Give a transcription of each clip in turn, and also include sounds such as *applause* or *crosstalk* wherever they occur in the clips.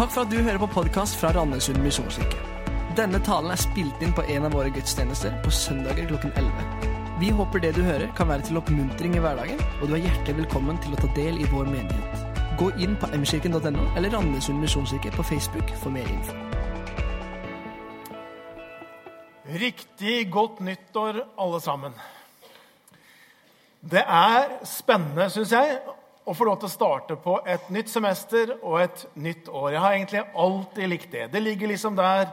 Takk for at du hører på podkast fra Randesund misjonskirke. Denne talen er spilt inn på en av våre gudstjenester på søndager klokken 11. Vi håper det du hører, kan være til oppmuntring i hverdagen, og du er hjertelig velkommen til å ta del i vår menighet. Gå inn på mkirken.no eller Randesund misjonskirke på Facebook for mer info. Riktig godt nyttår, alle sammen. Det er spennende, syns jeg, å få lov til å starte på et nytt semester og et nytt år. Jeg har egentlig alltid likt det. Det ligger liksom der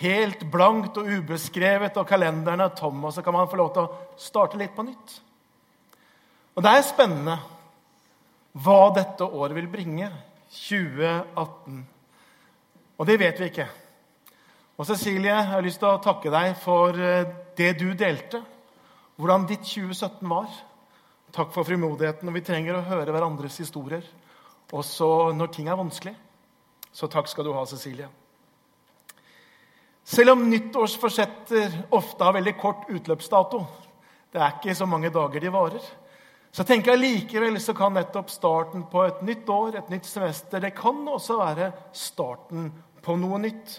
helt blankt og ubeskrevet, og kalenderen er tom, og så kan man få lov til å starte litt på nytt. Og det er spennende hva dette året vil bringe. 2018. Og det vet vi ikke. Og Cecilie, jeg har lyst til å takke deg for eh, det du delte. Hvordan ditt 2017 var. Takk for frimodigheten. og Vi trenger å høre hverandres historier. Også når ting er vanskelig. Så takk skal du ha, Cecilie. Selv om nyttårsforsetter ofte har veldig kort utløpsdato, det er ikke så mange dager de varer, så tenker jeg likevel så kan nettopp starten på et nytt år, et nytt semester, det kan også være starten på noe nytt.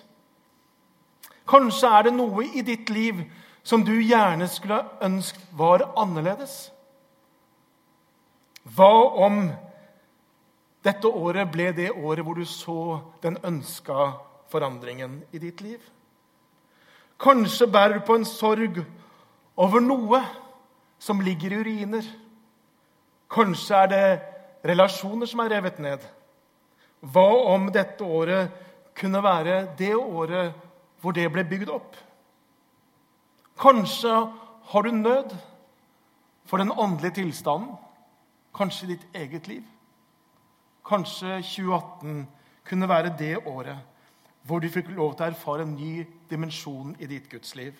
Kanskje er det noe i ditt liv som du gjerne skulle ønsket var annerledes. Hva om dette året ble det året hvor du så den ønska forandringen i ditt liv? Kanskje bærer du på en sorg over noe som ligger i uriner. Kanskje er det relasjoner som er revet ned. Hva om dette året kunne være det året hvor det ble bygd opp? Kanskje har du nød for den åndelige tilstanden kanskje ditt eget liv. Kanskje 2018 kunne være det året hvor du fikk lov til å erfare en ny dimensjon i ditt gudsliv.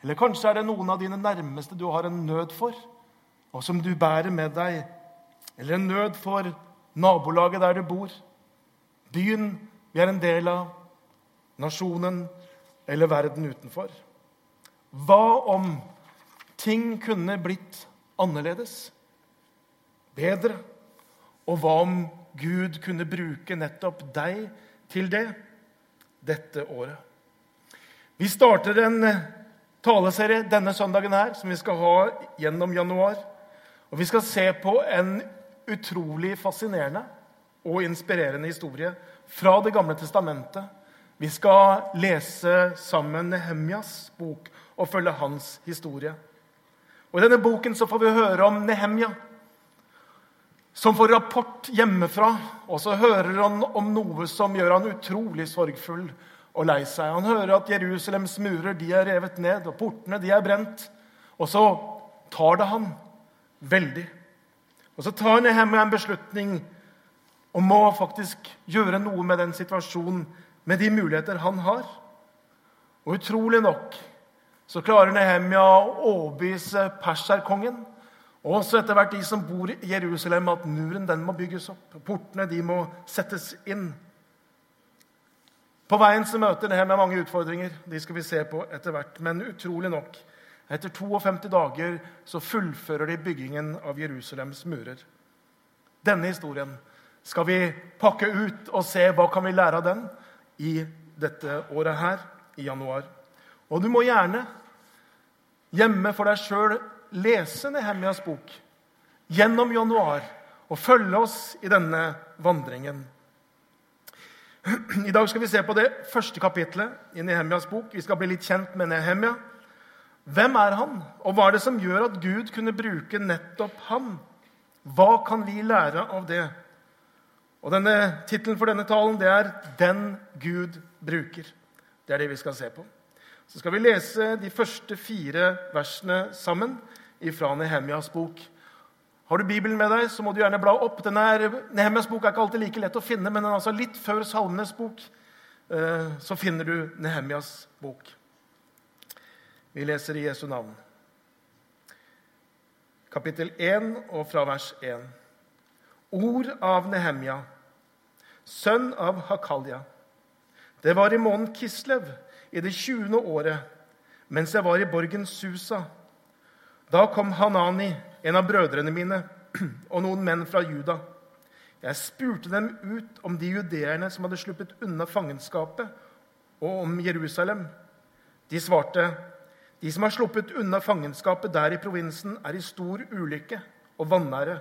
Eller kanskje er det noen av dine nærmeste du har en nød for, og som du bærer med deg. Eller en nød for nabolaget der du bor, byen vi er en del av, nasjonen eller verden utenfor. Hva om ting kunne blitt annerledes? Bedre? Og hva om Gud kunne bruke nettopp deg til det dette året? Vi starter en eh, taleserie denne søndagen her, som vi skal ha gjennom januar. Og Vi skal se på en utrolig fascinerende og inspirerende historie fra Det gamle testamentet. Vi skal lese sammen Nehemjas bok og følge hans historie. Og I denne boken så får vi høre om Nehemja som får rapport hjemmefra, og så hører han om noe som gjør han utrolig sorgfull og lei seg. Han hører at Jerusalems murer de er revet ned, og portene de er brent. Og så tar det han veldig. Og så tar Nehemia en beslutning om å faktisk gjøre noe med den situasjonen, med de muligheter han har. Og utrolig nok så klarer Nehemia å overbevise perserkongen og også etter hvert de som bor i Jerusalem, at muren den må bygges opp. Portene de må settes inn. På veien så møter det her med mange utfordringer. De skal vi se på etter hvert. Men utrolig nok, etter 52 dager så fullfører de byggingen av Jerusalems murer. Denne historien skal vi pakke ut og se hva kan vi lære av den i dette året her, i januar. Og du må gjerne hjemme for deg sjøl lese Nehemjas bok gjennom januar og følge oss i denne vandringen. I dag skal vi se på det første kapitlet i Nehemjas bok. Vi skal bli litt kjent med Nehemja. Hvem er han, og hva er det som gjør at Gud kunne bruke nettopp ham? Hva kan vi lære av det? Og denne Tittelen for denne talen det er 'Den Gud bruker'. Det er det vi skal se på. Så skal vi lese de første fire versene sammen fra Nehemjas bok. Har du Bibelen med deg, så må du gjerne bla opp. Denne Nehemjas bok er ikke alltid like lett å finne, men altså litt før Salmenes bok. Eh, så finner du Nehemjas bok. Vi leser i Jesu navn. Kapittel 1 og fra vers 1. Ord av Nehemja, sønn av Hakalja. Det var i måneden Kislev, i det 20. året, mens jeg var i borgen Susa da kom Hanani, en av brødrene mine, *clears throat* og noen menn fra Juda. Jeg spurte dem ut om de judeerne som hadde sluppet unna fangenskapet, og om Jerusalem. De svarte, de som har sluppet unna fangenskapet der i provinsen, er i stor ulykke og vanære.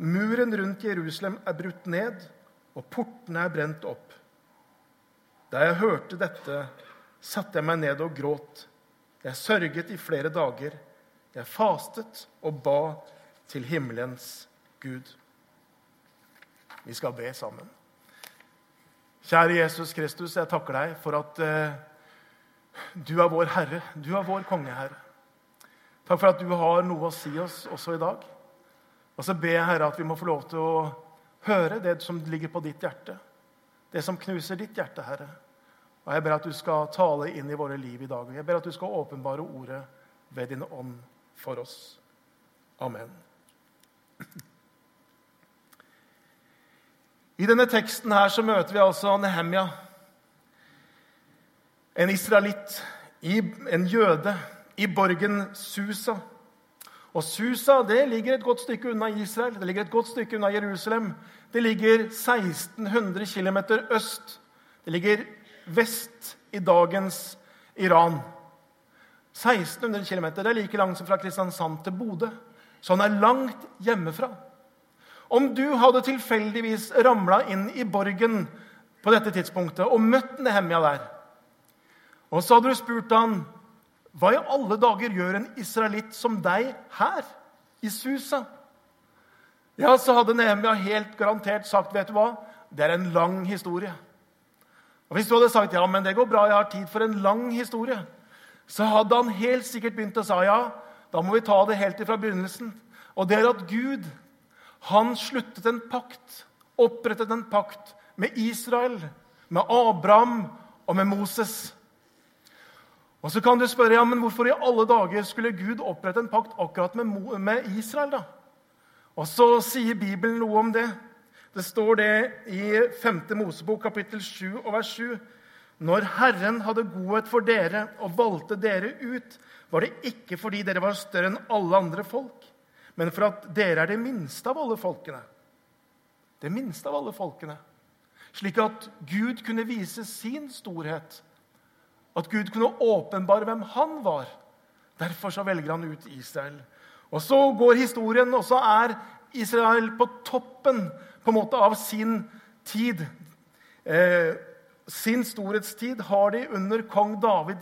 Muren rundt Jerusalem er brutt ned, og portene er brent opp. Da jeg hørte dette, satte jeg meg ned og gråt. Jeg sørget i flere dager. Jeg fastet og ba til himmelens Gud. Vi skal be sammen. Kjære Jesus Kristus, jeg takker deg for at eh, du er vår Herre. Du er vår kongeherre. Takk for at du har noe å si oss også i dag. Og så ber jeg, Herre, at vi må få lov til å høre det som ligger på ditt hjerte. Det som knuser ditt hjerte, Herre. Og Jeg ber at du skal tale inn i våre liv i dag. Og Jeg ber at du skal åpenbare ordet ved din ånd for oss. Amen. I denne teksten her så møter vi altså Nehemja, en israelitt, en jøde, i borgen Susa. Og Susa det ligger et godt stykke unna Israel, det ligger et godt stykke unna Jerusalem. Det ligger 1600 km øst. Det ligger vest i dagens Iran. 1600 km. Det er like langt som fra Kristiansand til Bodø. Så han er langt hjemmefra. Om du hadde tilfeldigvis ramla inn i borgen på dette tidspunktet og møtt Nehemja der, og så hadde du spurt han, hva i alle dager gjør en israelitt som deg her, i Susa? Ja, så hadde Nehemja helt garantert sagt, vet du hva, det er en lang historie. Og Hvis du hadde sagt ja, men det går bra, jeg har tid for en lang historie, så hadde han helt sikkert begynt å si ja, da må vi ta det helt ifra begynnelsen. Og det er at Gud han sluttet en pakt, opprettet en pakt med Israel, med Abraham og med Moses. Og Så kan du spørre ja, men hvorfor i alle dager skulle Gud opprette en pakt akkurat med, med Israel. da? Og Så sier Bibelen noe om det. Det står det i 5. Mosebok kapittel 7 og vers 7. Når Herren hadde godhet for dere og valgte dere ut, var det ikke fordi dere var større enn alle andre folk, men for at dere er det minste av alle folkene. Det minste av alle folkene. Slik at Gud kunne vise sin storhet. At Gud kunne åpenbare hvem han var. Derfor så velger han ut Israel. Og Så går historien, og så er Israel på toppen på en måte av sin tid. Eh, sin storhetstid har de under kong David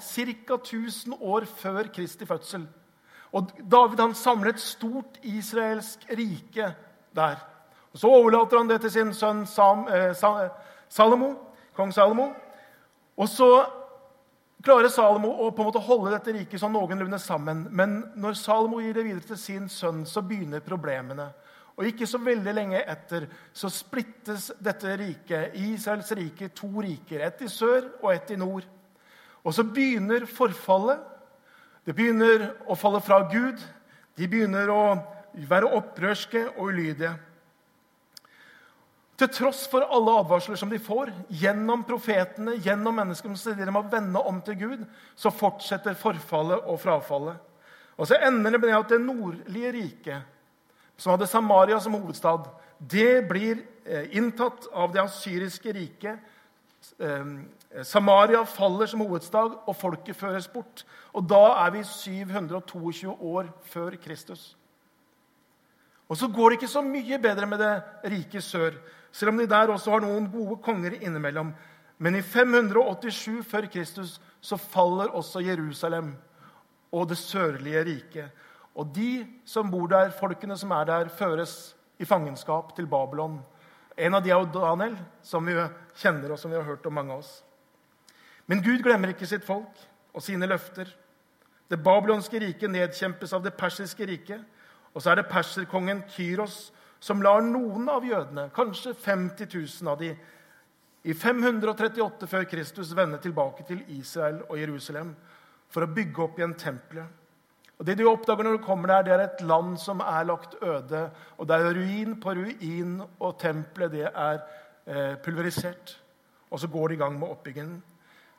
ca. 1000 år før Kristi fødsel. Og David han samler et stort israelsk rike der. Og Så overlater han det til sin sønn Sam, eh, Salomo, kong Salomo. Og så klarer Salomo å på en måte holde dette riket sånn noenlunde sammen. Men når Salomo gir det videre til sin sønn, så begynner problemene. Og ikke så veldig lenge etter så splittes dette riket, Israels rike, to riker. Ett i sør og ett i nord. Og så begynner forfallet. Det begynner å falle fra Gud. De begynner å være opprørske og ulydige. Til tross for alle advarsler som de får gjennom profetene, gjennom mennesker som sier de må vende om til Gud, så fortsetter forfallet og frafallet. Og så ender det med at det nordlige riket som hadde Samaria som hovedstad, det blir eh, inntatt av det asyriske riket. Eh, Samaria faller som hovedstad, og folket føres bort. Og da er vi 722 år før Kristus. Og så går det ikke så mye bedre med det rike sør, selv om de der også har noen gode konger innimellom. Men i 587 før Kristus så faller også Jerusalem og det sørlige riket. Og de som bor der, folkene som er der, føres i fangenskap til Babylon. En av de er jo Daniel, som vi kjenner og som vi har hørt om mange av oss. Men Gud glemmer ikke sitt folk og sine løfter. Det babylonske riket nedkjempes av det persiske riket. Og så er det perserkongen Kyros som lar noen av jødene, kanskje 50 000 av de, i 538 før Kristus vende tilbake til Israel og Jerusalem for å bygge opp igjen tempelet. Og Det du oppdager når du kommer der, det er et land som er lagt øde. Og det er ruin på ruin, og tempelet det er eh, pulverisert. Og så går de i gang med oppbyggingen.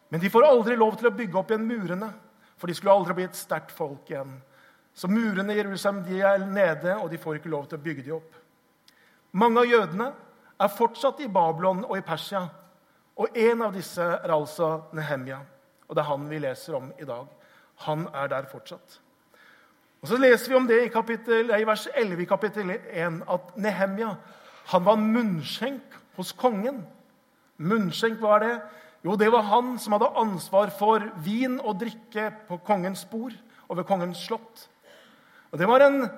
Men de får aldri lov til å bygge opp igjen murene, for de skulle aldri bli et sterkt folk igjen. Så murene i Jerusalem de er nede, og de får ikke lov til å bygge de opp. Mange av jødene er fortsatt i Babylon og i Persia. Og en av disse er altså Nehemja. Og det er han vi leser om i dag. Han er der fortsatt. Og Så leser vi om det i, kapittel, i vers 11 i kapittel 1 at Nehemja han var munnskjenk hos kongen. Munnskjenk, hva er det? Jo, det var han som hadde ansvar for vin og drikke på kongens bord og ved kongens slott. Og Det var en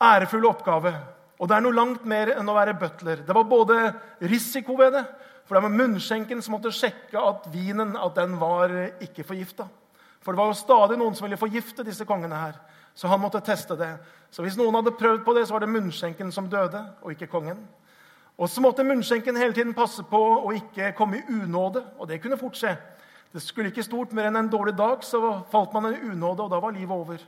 ærefull oppgave. Og det er noe langt mer enn å være butler. Det var både risiko ved det, for det var munnskjenken som måtte sjekke at vinen at den var ikke forgifta. For det var jo stadig noen som ville forgifte disse kongene her. Så han måtte teste det. Så hvis noen hadde prøvd på det, så var det munnskjenken som døde, og ikke kongen. Og så måtte munnskjenken hele tiden passe på å ikke komme i unåde. Og det kunne fort skje. Det skulle ikke stort mer enn en dårlig dag, så falt man i unåde, og da var livet over.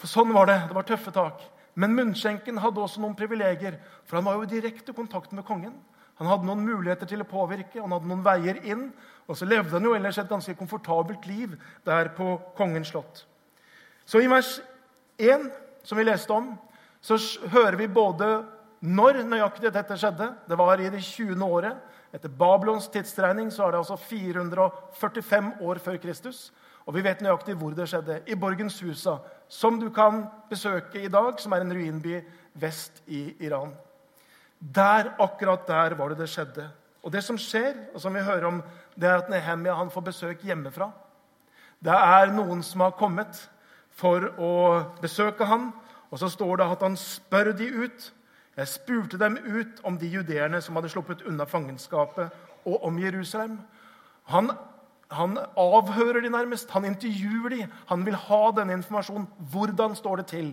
For sånn var det. Det var tøffe tak. Men munnskjenken hadde også noen privilegier, for han var jo i direkte kontakt med kongen. Han hadde noen muligheter til å påvirke, han hadde noen veier inn. Og så levde han jo ellers et ganske komfortabelt liv der på kongens slott. Så i vers 1, som vi leste om, så hører vi både når nøyaktig dette skjedde. Det var i det 20. året. Etter Babylons tidsregning så er det altså 445 år før Kristus. Og vi vet nøyaktig hvor det skjedde. I Borgenshusa, som du kan besøke i dag, som er en ruinby vest i Iran. Der, akkurat der var det det skjedde. Og det som skjer, og som vi hører om, det er at Nehemia han får besøk hjemmefra. Det er noen som har kommet for å besøke han, og så står det at han spør de ut. Jeg spurte dem ut om de judeerne som hadde sluppet unna fangenskapet, og om Jerusalem. Han han avhører de nærmest. Han intervjuer de. Han vil ha denne informasjonen. Hvordan står det til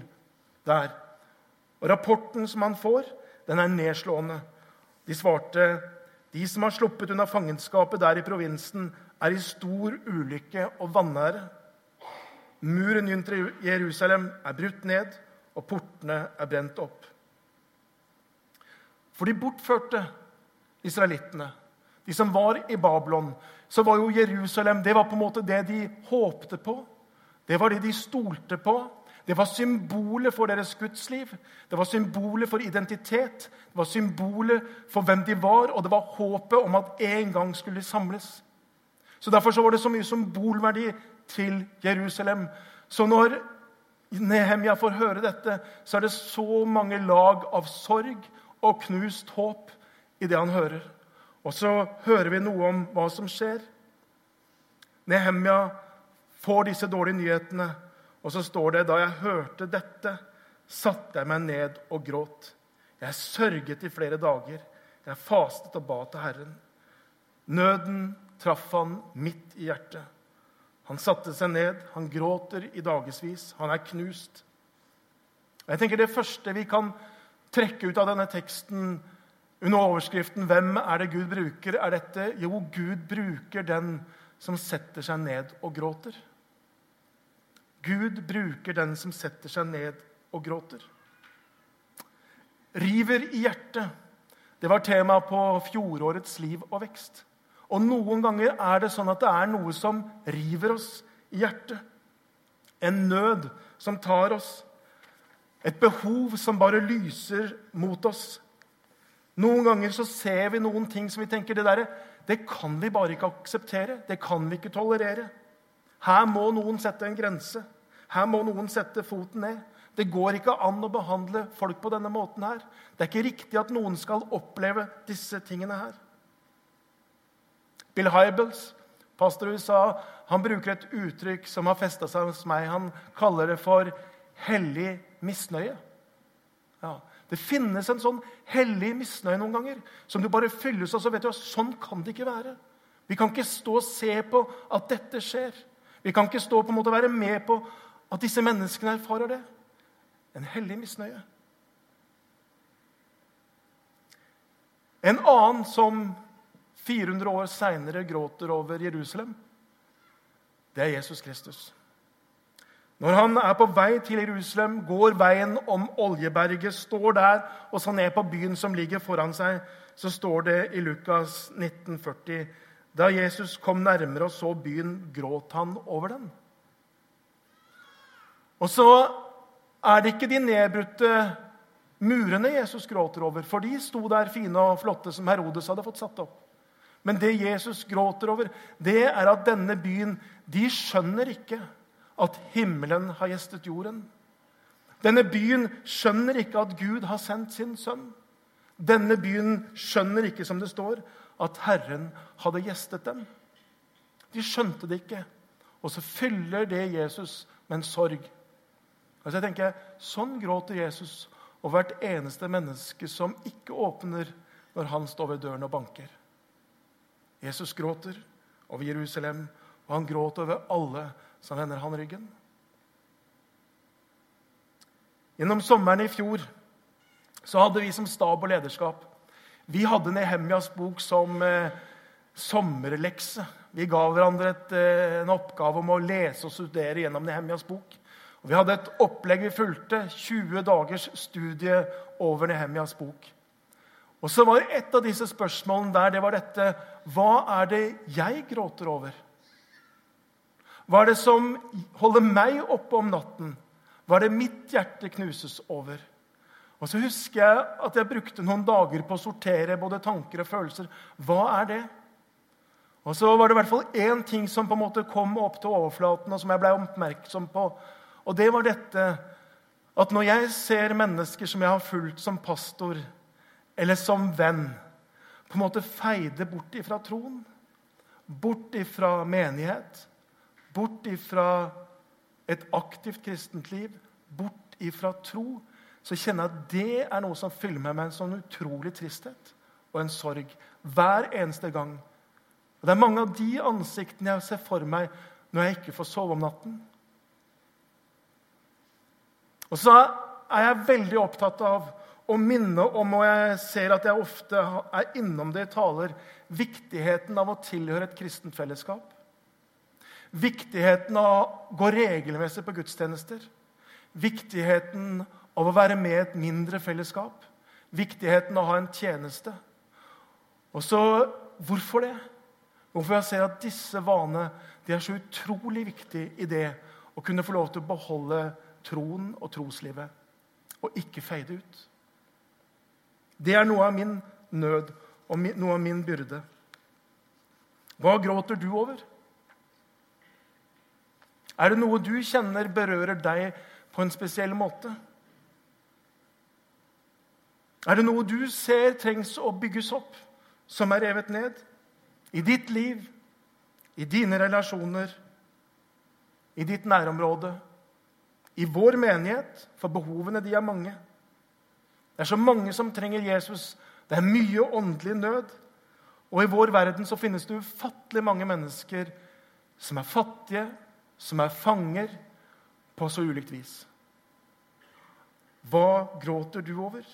der? Og Rapporten som han får, den er nedslående. De svarte de som har sluppet unna fangenskapet der i provinsen, er i stor ulykke og vanære. Muren rundt Jerusalem er brutt ned, og portene er brent opp. For de bortførte israelittene, de som var i Babylon, så var jo Jerusalem det var på en måte det de håpte på. Det var det de stolte på. Det var symbolet for deres gudsliv. Det var symbolet for identitet. Det var symbolet for hvem de var, og det var håpet om at en gang skulle de samles. Så Derfor så var det så mye symbolverdi til Jerusalem. Så når Nehemia får høre dette, så er det så mange lag av sorg og knust håp i det han hører. Og så hører vi noe om hva som skjer. Nehemja får disse dårlige nyhetene, og så står det da jeg hørte dette, satte jeg meg ned og gråt. Jeg sørget i flere dager. Jeg fastet og ba til Herren. Nøden traff han midt i hjertet. Han satte seg ned, han gråter i dagevis, han er knust. Jeg tenker Det første vi kan trekke ut av denne teksten, under overskriften 'Hvem er det Gud bruker?' er dette jo, Gud bruker den som setter seg ned og gråter. Gud bruker den som setter seg ned og gråter. River i hjertet. Det var tema på fjorårets Liv og vekst. Og noen ganger er det sånn at det er noe som river oss i hjertet. En nød som tar oss. Et behov som bare lyser mot oss. Noen ganger så ser vi noen ting som vi tenker det der, det kan vi bare ikke akseptere. Det kan vi ikke tolerere. Her må noen sette en grense. Her må noen sette foten ned. Det går ikke an å behandle folk på denne måten her. Det er ikke riktig at noen skal oppleve disse tingene her. Bill Hybels, pastor i USA, han bruker et uttrykk som har festa seg hos meg. Han kaller det for hellig misnøye. Ja, det finnes en sånn hellig misnøye noen ganger som du bare fylles av. så vet du, Sånn kan det ikke være. Vi kan ikke stå og se på at dette skjer. Vi kan ikke stå på en måte og være med på at disse menneskene erfarer det. En hellig misnøye. En annen som 400 år seinere gråter over Jerusalem, det er Jesus Kristus. Når han er på vei til Jerusalem, går veien om Oljeberget, står der og ser ned på byen som ligger foran seg, så står det i Lukas 1940 Da Jesus kom nærmere og så byen, gråt han over den. Og så er det ikke de nedbrutte murene Jesus gråter over, for de sto der fine og flotte som Herodes hadde fått satt opp. Men det Jesus gråter over, det er at denne byen de skjønner ikke at himmelen har gjestet jorden. Denne byen skjønner ikke at Gud har sendt sin sønn. Denne byen skjønner ikke, som det står, at Herren hadde gjestet dem. De skjønte det ikke. Og så fyller det Jesus med en sorg. Altså jeg tenker, Sånn gråter Jesus og hvert eneste menneske som ikke åpner når han står ved døren og banker. Jesus gråter over Jerusalem, og han gråter over alle som vender han ryggen. Gjennom sommeren i fjor så hadde vi som stab og lederskap vi hadde Nehemjas bok som eh, sommerlekse. Vi ga hverandre et, eh, en oppgave om å lese og studere gjennom Nehemjas bok. Og vi hadde et opplegg vi fulgte. 20 dagers studie over Nehemjas bok. Og så var et av disse spørsmålene der det var dette Hva er det jeg gråter over? Hva er det som holder meg oppe om natten? Hva er det mitt hjerte knuses over? Og så husker jeg at jeg brukte noen dager på å sortere både tanker og følelser. Hva er det? Og så var det i hvert fall én ting som på en måte kom opp til overflaten, og som jeg ble oppmerksom på. Og det var dette at når jeg ser mennesker som jeg har fulgt som pastor eller som venn, på en måte feide bort ifra troen, bort ifra menighet, bort ifra et aktivt kristent liv, bort ifra tro, så kjenner jeg at det er noe som fyller meg med en sånn utrolig tristhet og en sorg hver eneste gang. Og Det er mange av de ansiktene jeg ser for meg når jeg ikke får sove om natten. Og så er jeg veldig opptatt av å minne om, og jeg ser at jeg ofte er innom det i taler, viktigheten av å tilhøre et kristent fellesskap. Viktigheten av å gå regelmessig på gudstjenester. Viktigheten av å være med i et mindre fellesskap. Viktigheten av å ha en tjeneste. Og så Hvorfor det? Hvorfor jeg ser at disse vanene de er så utrolig viktige i det å kunne få lov til å beholde troen og troslivet og ikke feide ut. Det er noe av min nød og noe av min byrde. Hva gråter du over? Er det noe du kjenner berører deg på en spesiell måte? Er det noe du ser trengs å bygges opp, som er revet ned? I ditt liv, i dine relasjoner, i ditt nærområde, i vår menighet, for behovene de er mange. Det er så mange som trenger Jesus. Det er mye åndelig nød. Og i vår verden så finnes det ufattelig mange mennesker som er fattige, som er fanger, på så ulikt vis. Hva gråter du over?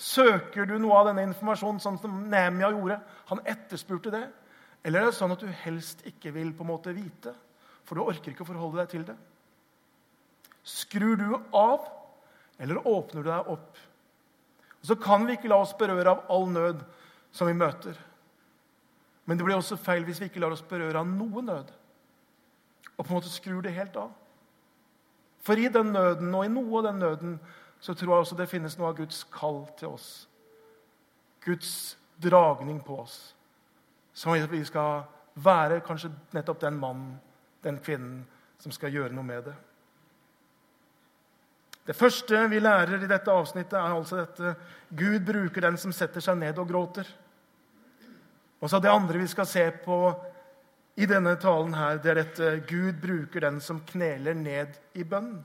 Søker du noe av denne informasjonen, sånn som Nemia gjorde? Han etterspurte det. Eller er det sånn at du helst ikke vil på en måte vite, for du orker ikke å forholde deg til det? Skrur du av, eller åpner du deg opp? Så kan vi ikke la oss berøre av all nød som vi møter. Men det blir også feil hvis vi ikke lar oss berøre av noe nød og på en måte skrur det helt av. For i den nøden og i noe av den nøden så tror jeg også det finnes noe av Guds kall til oss. Guds dragning på oss. Som at vi skal være kanskje nettopp den mannen, den kvinnen, som skal gjøre noe med det. Det første vi lærer i dette avsnittet, er altså dette Gud bruker den som setter seg ned og gråter. Og så Det andre vi skal se på i denne talen, her, det er dette Gud bruker den som kneler ned i bønn.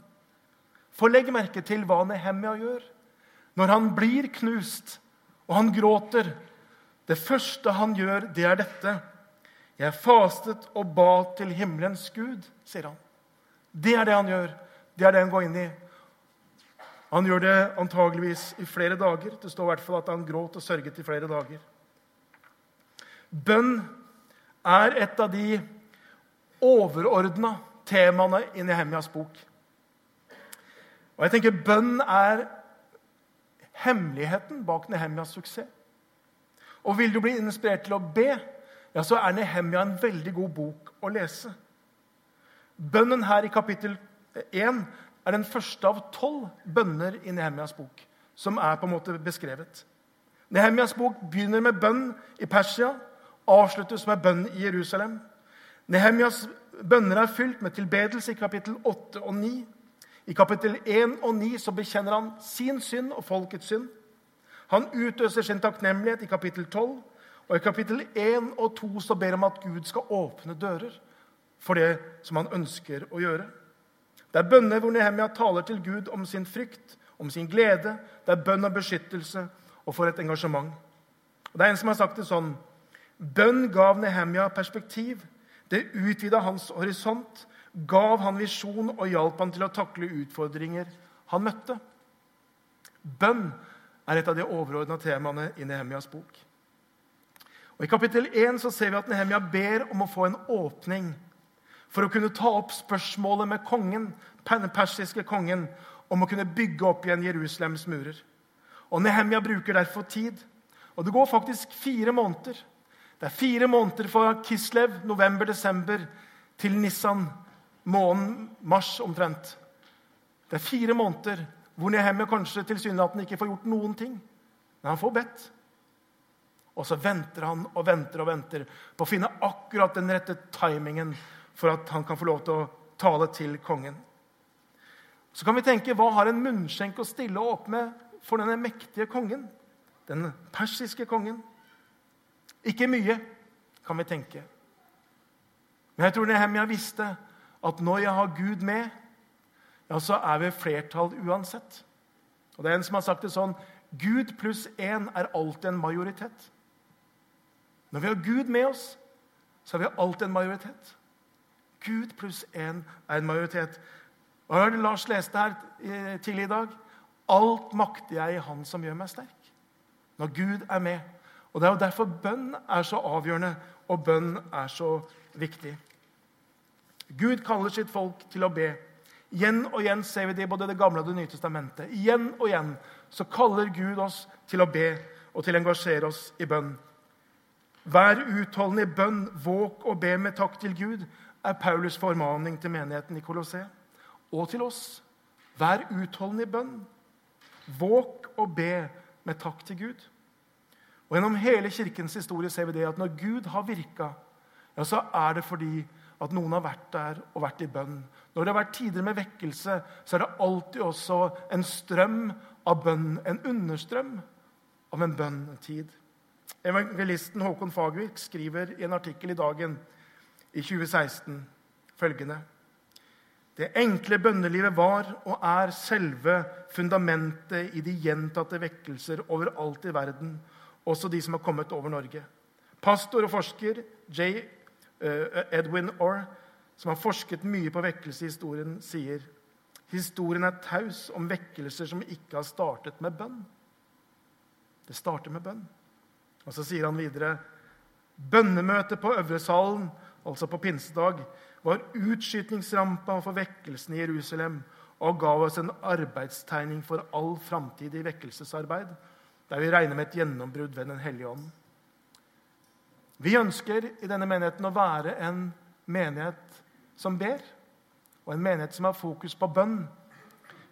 For legg merke til hva Nehemia gjør når han blir knust og han gråter. Det første han gjør, det er dette. Jeg fastet og ba til himmelens Gud, sier han. Det er det han gjør. Det er det han går inn i. Han gjør det antageligvis i flere dager. Det står i hvert fall at han gråt og sørget i flere dager. Bønn er et av de overordna temaene i Nehemjas bok. Og jeg tenker Bønn er hemmeligheten bak Nehemjas suksess. Og vil du bli inspirert til å be, ja, så er Nehemja en veldig god bok å lese. Bønnen her i kapittel 1 er den første av tolv bønner i Nehemjas bok. som er på en måte beskrevet. Nehemjas bok begynner med bønn i Persia, avsluttes med bønn i Jerusalem. Nehemjas bønner er fylt med tilbedelse i kapittel 8 og 9. I kapittel 1 og 9 så bekjenner han sin synd og folkets synd. Han utøser sin takknemlighet i kapittel 12. Og i kapittel 1 og 2 så ber han om at Gud skal åpne dører for det som han ønsker å gjøre. Det er bønner hvor Nehemia taler til Gud om sin frykt, om sin glede. Det er bønn og beskyttelse og for et engasjement. Og Det er en som har sagt det sånn Bønn gav Nehemia perspektiv. Det utvida hans horisont, gav han visjon og hjalp han til å takle utfordringer han møtte. Bønn er et av de overordna temaene i Nehemias bok. Og I kapittel 1 så ser vi at Nehemia ber om å få en åpning for å kunne ta opp spørsmålet med kongen, den persiske kongen om å kunne bygge opp igjen Jerusalems murer. Og Nehemia bruker derfor tid. Og det går faktisk fire måneder. Det er fire måneder fra Kislev, november-desember, til Nissan, måneden mars omtrent. Det er fire måneder hvor Nehemia kanskje tilsynelatende ikke får gjort noen ting. Men han får bedt. Og så venter han og venter og venter på å finne akkurat den rette timingen for at han kan få lov til å tale til kongen. Så kan vi tenke hva har en munnskjenk å stille opp med for denne mektige kongen? Den persiske kongen? Ikke mye, kan vi tenke. Men jeg tror Nehemia visste at når jeg har Gud med, ja, så er vi flertall uansett. Og Det er en som har sagt det sånn Gud pluss én er alltid en majoritet. Når vi har Gud med oss, så er vi alltid en majoritet. Gud pluss én er en majoritet. Hva hør det Lars leste her eh, tidlig i dag. Alt makter jeg i Han som gjør meg sterk. Når Gud er med. Og Det er jo derfor bønn er så avgjørende, og bønn er så viktig. Gud kaller sitt folk til å be. Igjen og igjen ser vi det i både Det gamle og Det nye testamentet. Igjen og igjen så kaller Gud oss til å be og til å engasjere oss i bønn. Vær utholdende i bønn, våk og be med takk til Gud, er Paulus' formaning til menigheten i Kolosseum og til oss. Vær utholdende i bønn. Våk og be med takk til Gud. Og Gjennom hele kirkens historie ser vi det at når Gud har virka, ja, så er det fordi at noen har vært der og vært i bønn. Når det har vært tider med vekkelse, så er det alltid også en strøm av bønn. En understrøm av en bønntid. Evangelisten Håkon Fagervik skriver i en artikkel i Dagen i 2016 følgende Det enkle bønnelivet var og er selve fundamentet i de gjentatte vekkelser overalt i verden, også de som har kommet over Norge. Pastor og forsker J. Eh, Edwin Orr, som har forsket mye på vekkelsehistorien, sier historien er taus om vekkelser som ikke har startet med bønn. Det starter med bønn. Og så sier han videre bønnemøtet på Øvresalen altså på pinsedag, var utskytningsrampa for vekkelsen i Jerusalem og ga oss en arbeidstegning for all framtidig vekkelsesarbeid, der vi regner med et gjennombrudd ved Den hellige ånd. Vi ønsker i denne menigheten å være en menighet som ber, og en menighet som har fokus på bønn.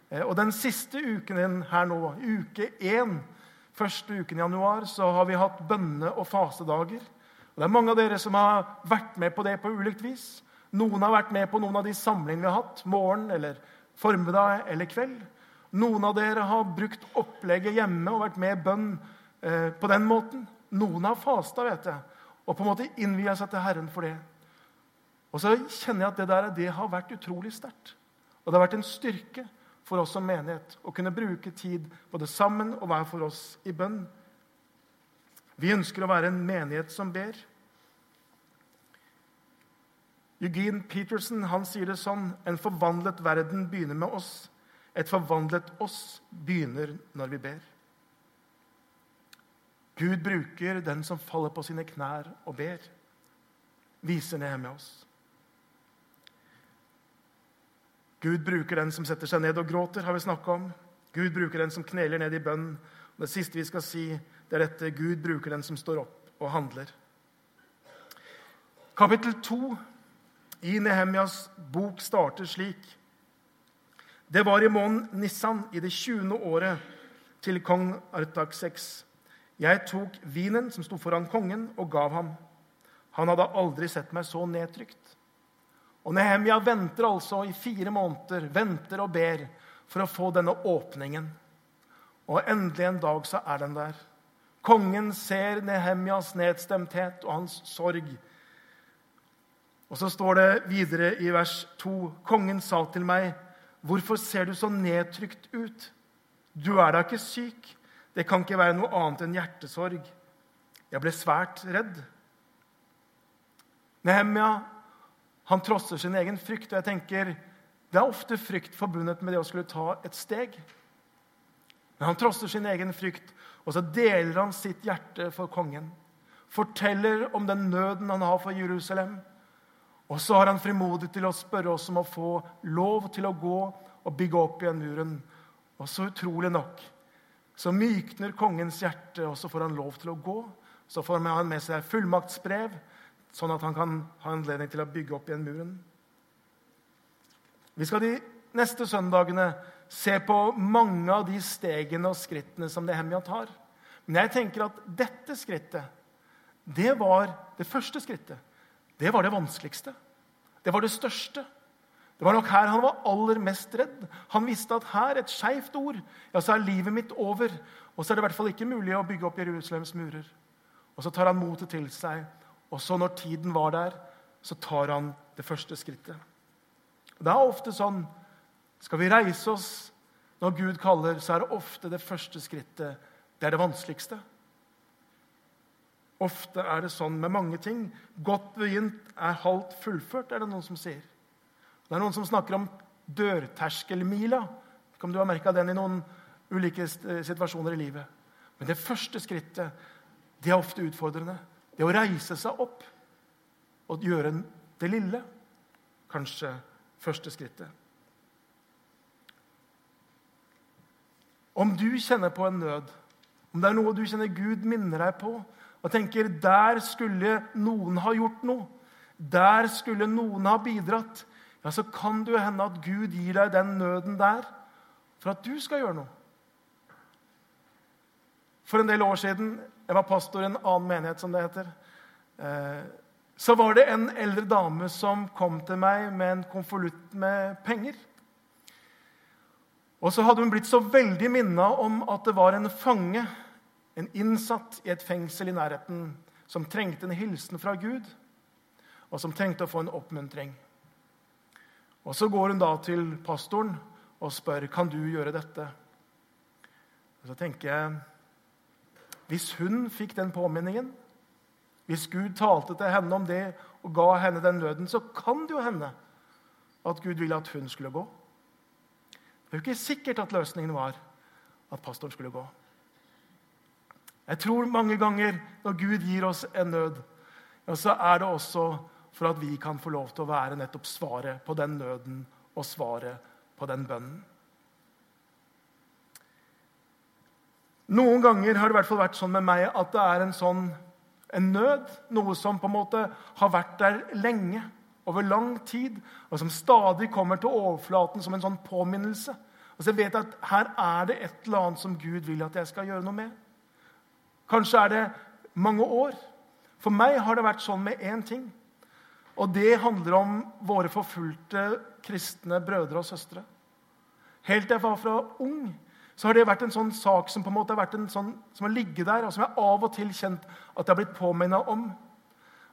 Eh, og Den siste uken her nå, uke én, første uken i januar, så har vi hatt bønne- og fasedager. Og Det er mange av dere som har vært med på det på ulikt vis. Noen har vært med på noen av de samlingene vi har hatt, morgen eller formiddag eller kveld. Noen av dere har brukt opplegget hjemme og vært med i bønn eh, på den måten. Noen har fasta, vet jeg, og på en måte innvia seg til Herren for det. Og så kjenner jeg at det der det har vært utrolig sterkt. Og det har vært en styrke for oss som menighet å kunne bruke tid både sammen og hver for oss i bønn. Vi ønsker å være en menighet som ber. Eugene Peterson han sier det sånn En forvandlet verden begynner med oss. Et forvandlet oss begynner når vi ber. Gud bruker den som faller på sine knær og ber, viser ned med oss. Gud bruker den som setter seg ned og gråter, har vi snakka om. Gud bruker den som kneler ned i bønn. Det siste vi skal si, det er dette Gud bruker den som står opp og handler. Kapittel 2 i Nehemjas bok starter slik. Det var i måneden Nissan, i det 20. året, til kong Artaxex. Jeg tok vinen som sto foran kongen, og gav ham. Han hadde aldri sett meg så nedtrykt. Og Nehemja venter altså i fire måneder, venter og ber for å få denne åpningen. Og endelig en dag så er den der. Kongen ser Nehemjas nedstemthet og hans sorg. Og så står det videre i vers 2.: Kongen sa til meg, 'Hvorfor ser du så nedtrykt ut?' 'Du er da ikke syk.' 'Det kan ikke være noe annet enn hjertesorg.' Jeg ble svært redd. Nehemia han trosser sin egen frykt, og jeg tenker det er ofte frykt forbundet med det å skulle ta et steg. Men han trosser sin egen frykt, og så deler han sitt hjerte for kongen. Forteller om den nøden han har for Jerusalem. Og så har han frimodig til å spørre oss om å få lov til å gå og bygge opp igjen muren. Og så utrolig nok så mykner kongens hjerte, og så får han lov til å gå. Så får han med seg fullmaktsbrev, sånn at han kan ha anledning til å bygge opp igjen muren. Vi skal de neste søndagene se på mange av de stegene og skrittene som Nehemia tar. Men jeg tenker at dette skrittet, det var det første skrittet. Det var det vanskeligste. Det var det største. Det var nok her han var aller mest redd. Han visste at her, et skeivt ord, ja, så er livet mitt over. Og så er det i hvert fall ikke mulig å bygge opp Jerusalems murer. Og så tar han motet til seg, og så, når tiden var der, så tar han det første skrittet. Og Det er ofte sånn Skal vi reise oss når Gud kaller, så er det ofte det første skrittet. Det er det vanskeligste. Ofte er det sånn med mange ting. Godt begynt er halvt fullført, er det noen som sier. Det er noen som snakker om dørterskelmila. Ikke om du har merka den i noen ulike situasjoner i livet. Men det første skrittet det er ofte utfordrende. Det å reise seg opp og gjøre det lille. Kanskje første skrittet. Om du kjenner på en nød, om det er noe du kjenner Gud minner deg på, og tenker der skulle noen ha gjort noe, der skulle noen ha bidratt, ja, så kan det jo hende at Gud gir deg den nøden der for at du skal gjøre noe. For en del år siden jeg var pastor i en annen menighet, som det heter. Eh, så var det en eldre dame som kom til meg med en konvolutt med penger. Og så hadde hun blitt så veldig minna om at det var en fange, en innsatt i et fengsel i nærheten, som trengte en hilsen fra Gud, og som trengte å få en oppmuntring. Og Så går hun da til pastoren og spør kan du gjøre dette. Og Så tenker jeg Hvis hun fikk den påminningen, hvis Gud talte til henne om det og ga henne den nøden, så kan det jo hende at Gud ville at hun skulle gå. Det er jo ikke sikkert at løsningen var at pastoren skulle gå. Jeg tror mange ganger når Gud gir oss en nød, ja, så er det også for at vi kan få lov til å være nettopp svaret på den nøden og svaret på den bønnen. Noen ganger har det i hvert fall vært sånn med meg at det er en sånn en nød, noe som på en måte har vært der lenge, over lang tid, og som stadig kommer til overflaten som en sånn påminnelse. Altså jeg vet at Her er det et eller annet som Gud vil at jeg skal gjøre noe med. Kanskje er det mange år. For meg har det vært sånn med én ting. Og det handler om våre forfulgte kristne brødre og søstre. Helt til jeg var fra ung, så har det vært en sånn sak som på en måte har vært en sånn, som har ligget der, og som jeg av og til kjent at jeg har blitt påminna om.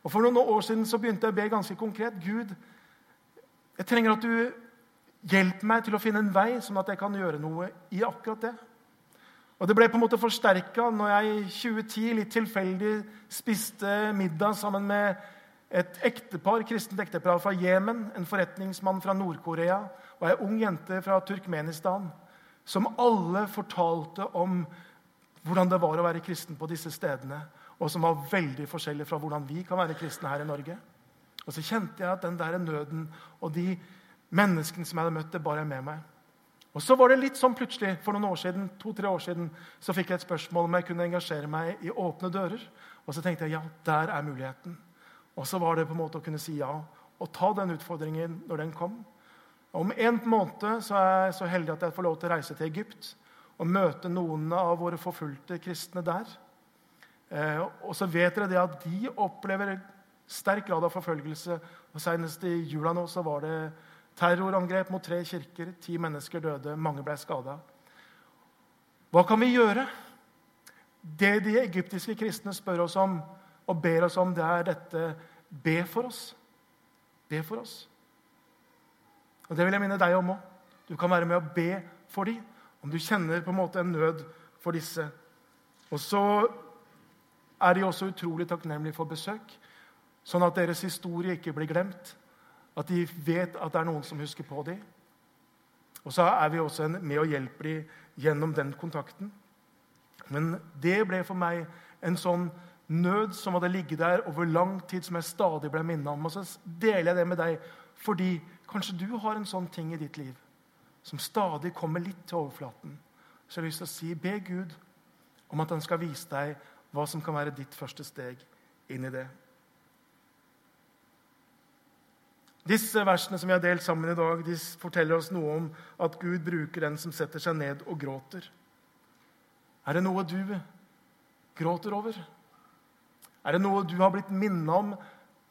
Og For noen år siden så begynte jeg å be ganske konkret. Gud, jeg trenger at du hjelper meg til å finne en vei, sånn at jeg kan gjøre noe i akkurat det. Og Det ble på en måte forsterka når jeg i 2010 litt tilfeldig spiste middag sammen med et ektepar, kristent ektepar fra Jemen, en forretningsmann fra Nord-Korea og ei ung jente fra Turkmenistan, som alle fortalte om hvordan det var å være kristen på disse stedene, og som var veldig forskjellig fra hvordan vi kan være kristne her i Norge. Og så kjente jeg at den der nøden og de menneskene som jeg hadde møtt, det bar jeg med meg. Og så var det litt sånn plutselig, For noen år siden, to-tre år siden så fikk jeg et spørsmål om jeg kunne engasjere meg i Åpne dører. Og så tenkte jeg ja, der er muligheten. Og så var det på en måte å kunne si ja og ta den utfordringen når den kom. Om en måned så er jeg så heldig at jeg får lov til å reise til Egypt og møte noen av våre forfulgte kristne der. Eh, og så vet dere det at de opplever sterk grad av forfølgelse. og Senest i jula nå så var det terrorangrep mot tre kirker. Ti mennesker døde, mange ble skada. Hva kan vi gjøre? Det de egyptiske kristne spør oss om og ber oss om, det er dette Be for oss. Be for oss. Og Det vil jeg minne deg om òg. Du kan være med å be for dem om du kjenner på en måte en nød for disse. Og så er de også utrolig takknemlige for besøk, sånn at deres historie ikke blir glemt. At de vet at det er noen som husker på dem. Og så er vi også med og hjelper dem gjennom den kontakten. Men det ble for meg en sånn nød som hadde ligget der over lang tid, som jeg stadig ble minnet om. Og så deler jeg det med deg fordi kanskje du har en sånn ting i ditt liv som stadig kommer litt til overflaten. Så jeg har lyst til å si be Gud om at han skal vise deg hva som kan være ditt første steg inn i det. Disse versene som vi har delt sammen i dag, de forteller oss noe om at Gud bruker den som setter seg ned og gråter. Er det noe du gråter over? Er det noe du har blitt minnet om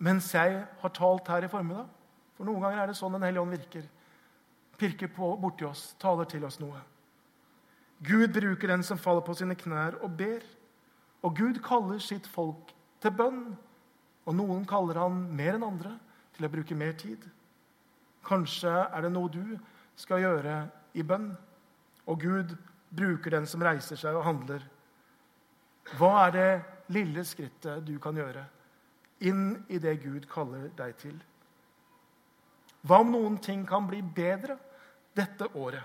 mens jeg har talt her i formiddag? For noen ganger er det sånn Den hellige ånd virker. Pirker på borti oss, taler til oss noe. Gud bruker den som faller på sine knær og ber. Og Gud kaller sitt folk til bønn. Og noen kaller han mer enn andre til å bruke mer tid. Kanskje er det noe du skal gjøre i bønn. Og Gud bruker den som reiser seg og handler. Hva er det lille skrittet du kan gjøre inn i det Gud kaller deg til? Hva om noen ting kan bli bedre dette året?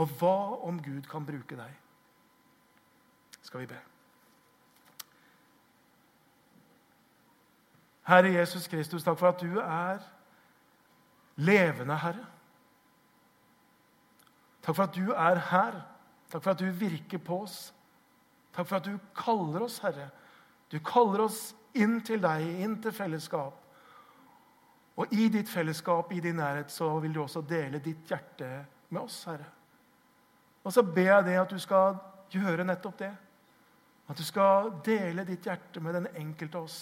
Og hva om Gud kan bruke deg? Skal vi be. Herre Jesus Kristus, takk for at du er levende, Herre. Takk for at du er her. Takk for at du virker på oss. Takk for at du kaller oss, Herre. Du kaller oss inn til deg, inn til fellesskap. Og i ditt fellesskap, i din nærhet, så vil du også dele ditt hjerte med oss, Herre. Og så ber jeg deg at du skal gjøre nettopp det. At du skal dele ditt hjerte med den enkelte av oss.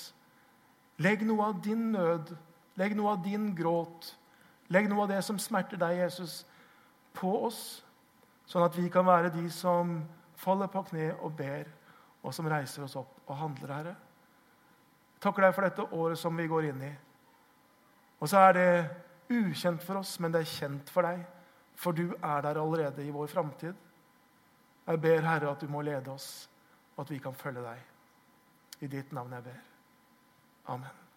Legg noe av din nød, legg noe av din gråt, legg noe av det som smerter deg, Jesus, på oss, sånn at vi kan være de som faller på kne og ber, og som reiser oss opp og handler, Herre. Takker deg for dette året som vi går inn i. Og så er det ukjent for oss, men det er kjent for deg, for du er der allerede i vår framtid. Jeg ber, Herre, at du må lede oss, og at vi kan følge deg. I ditt navn jeg ber. Amen.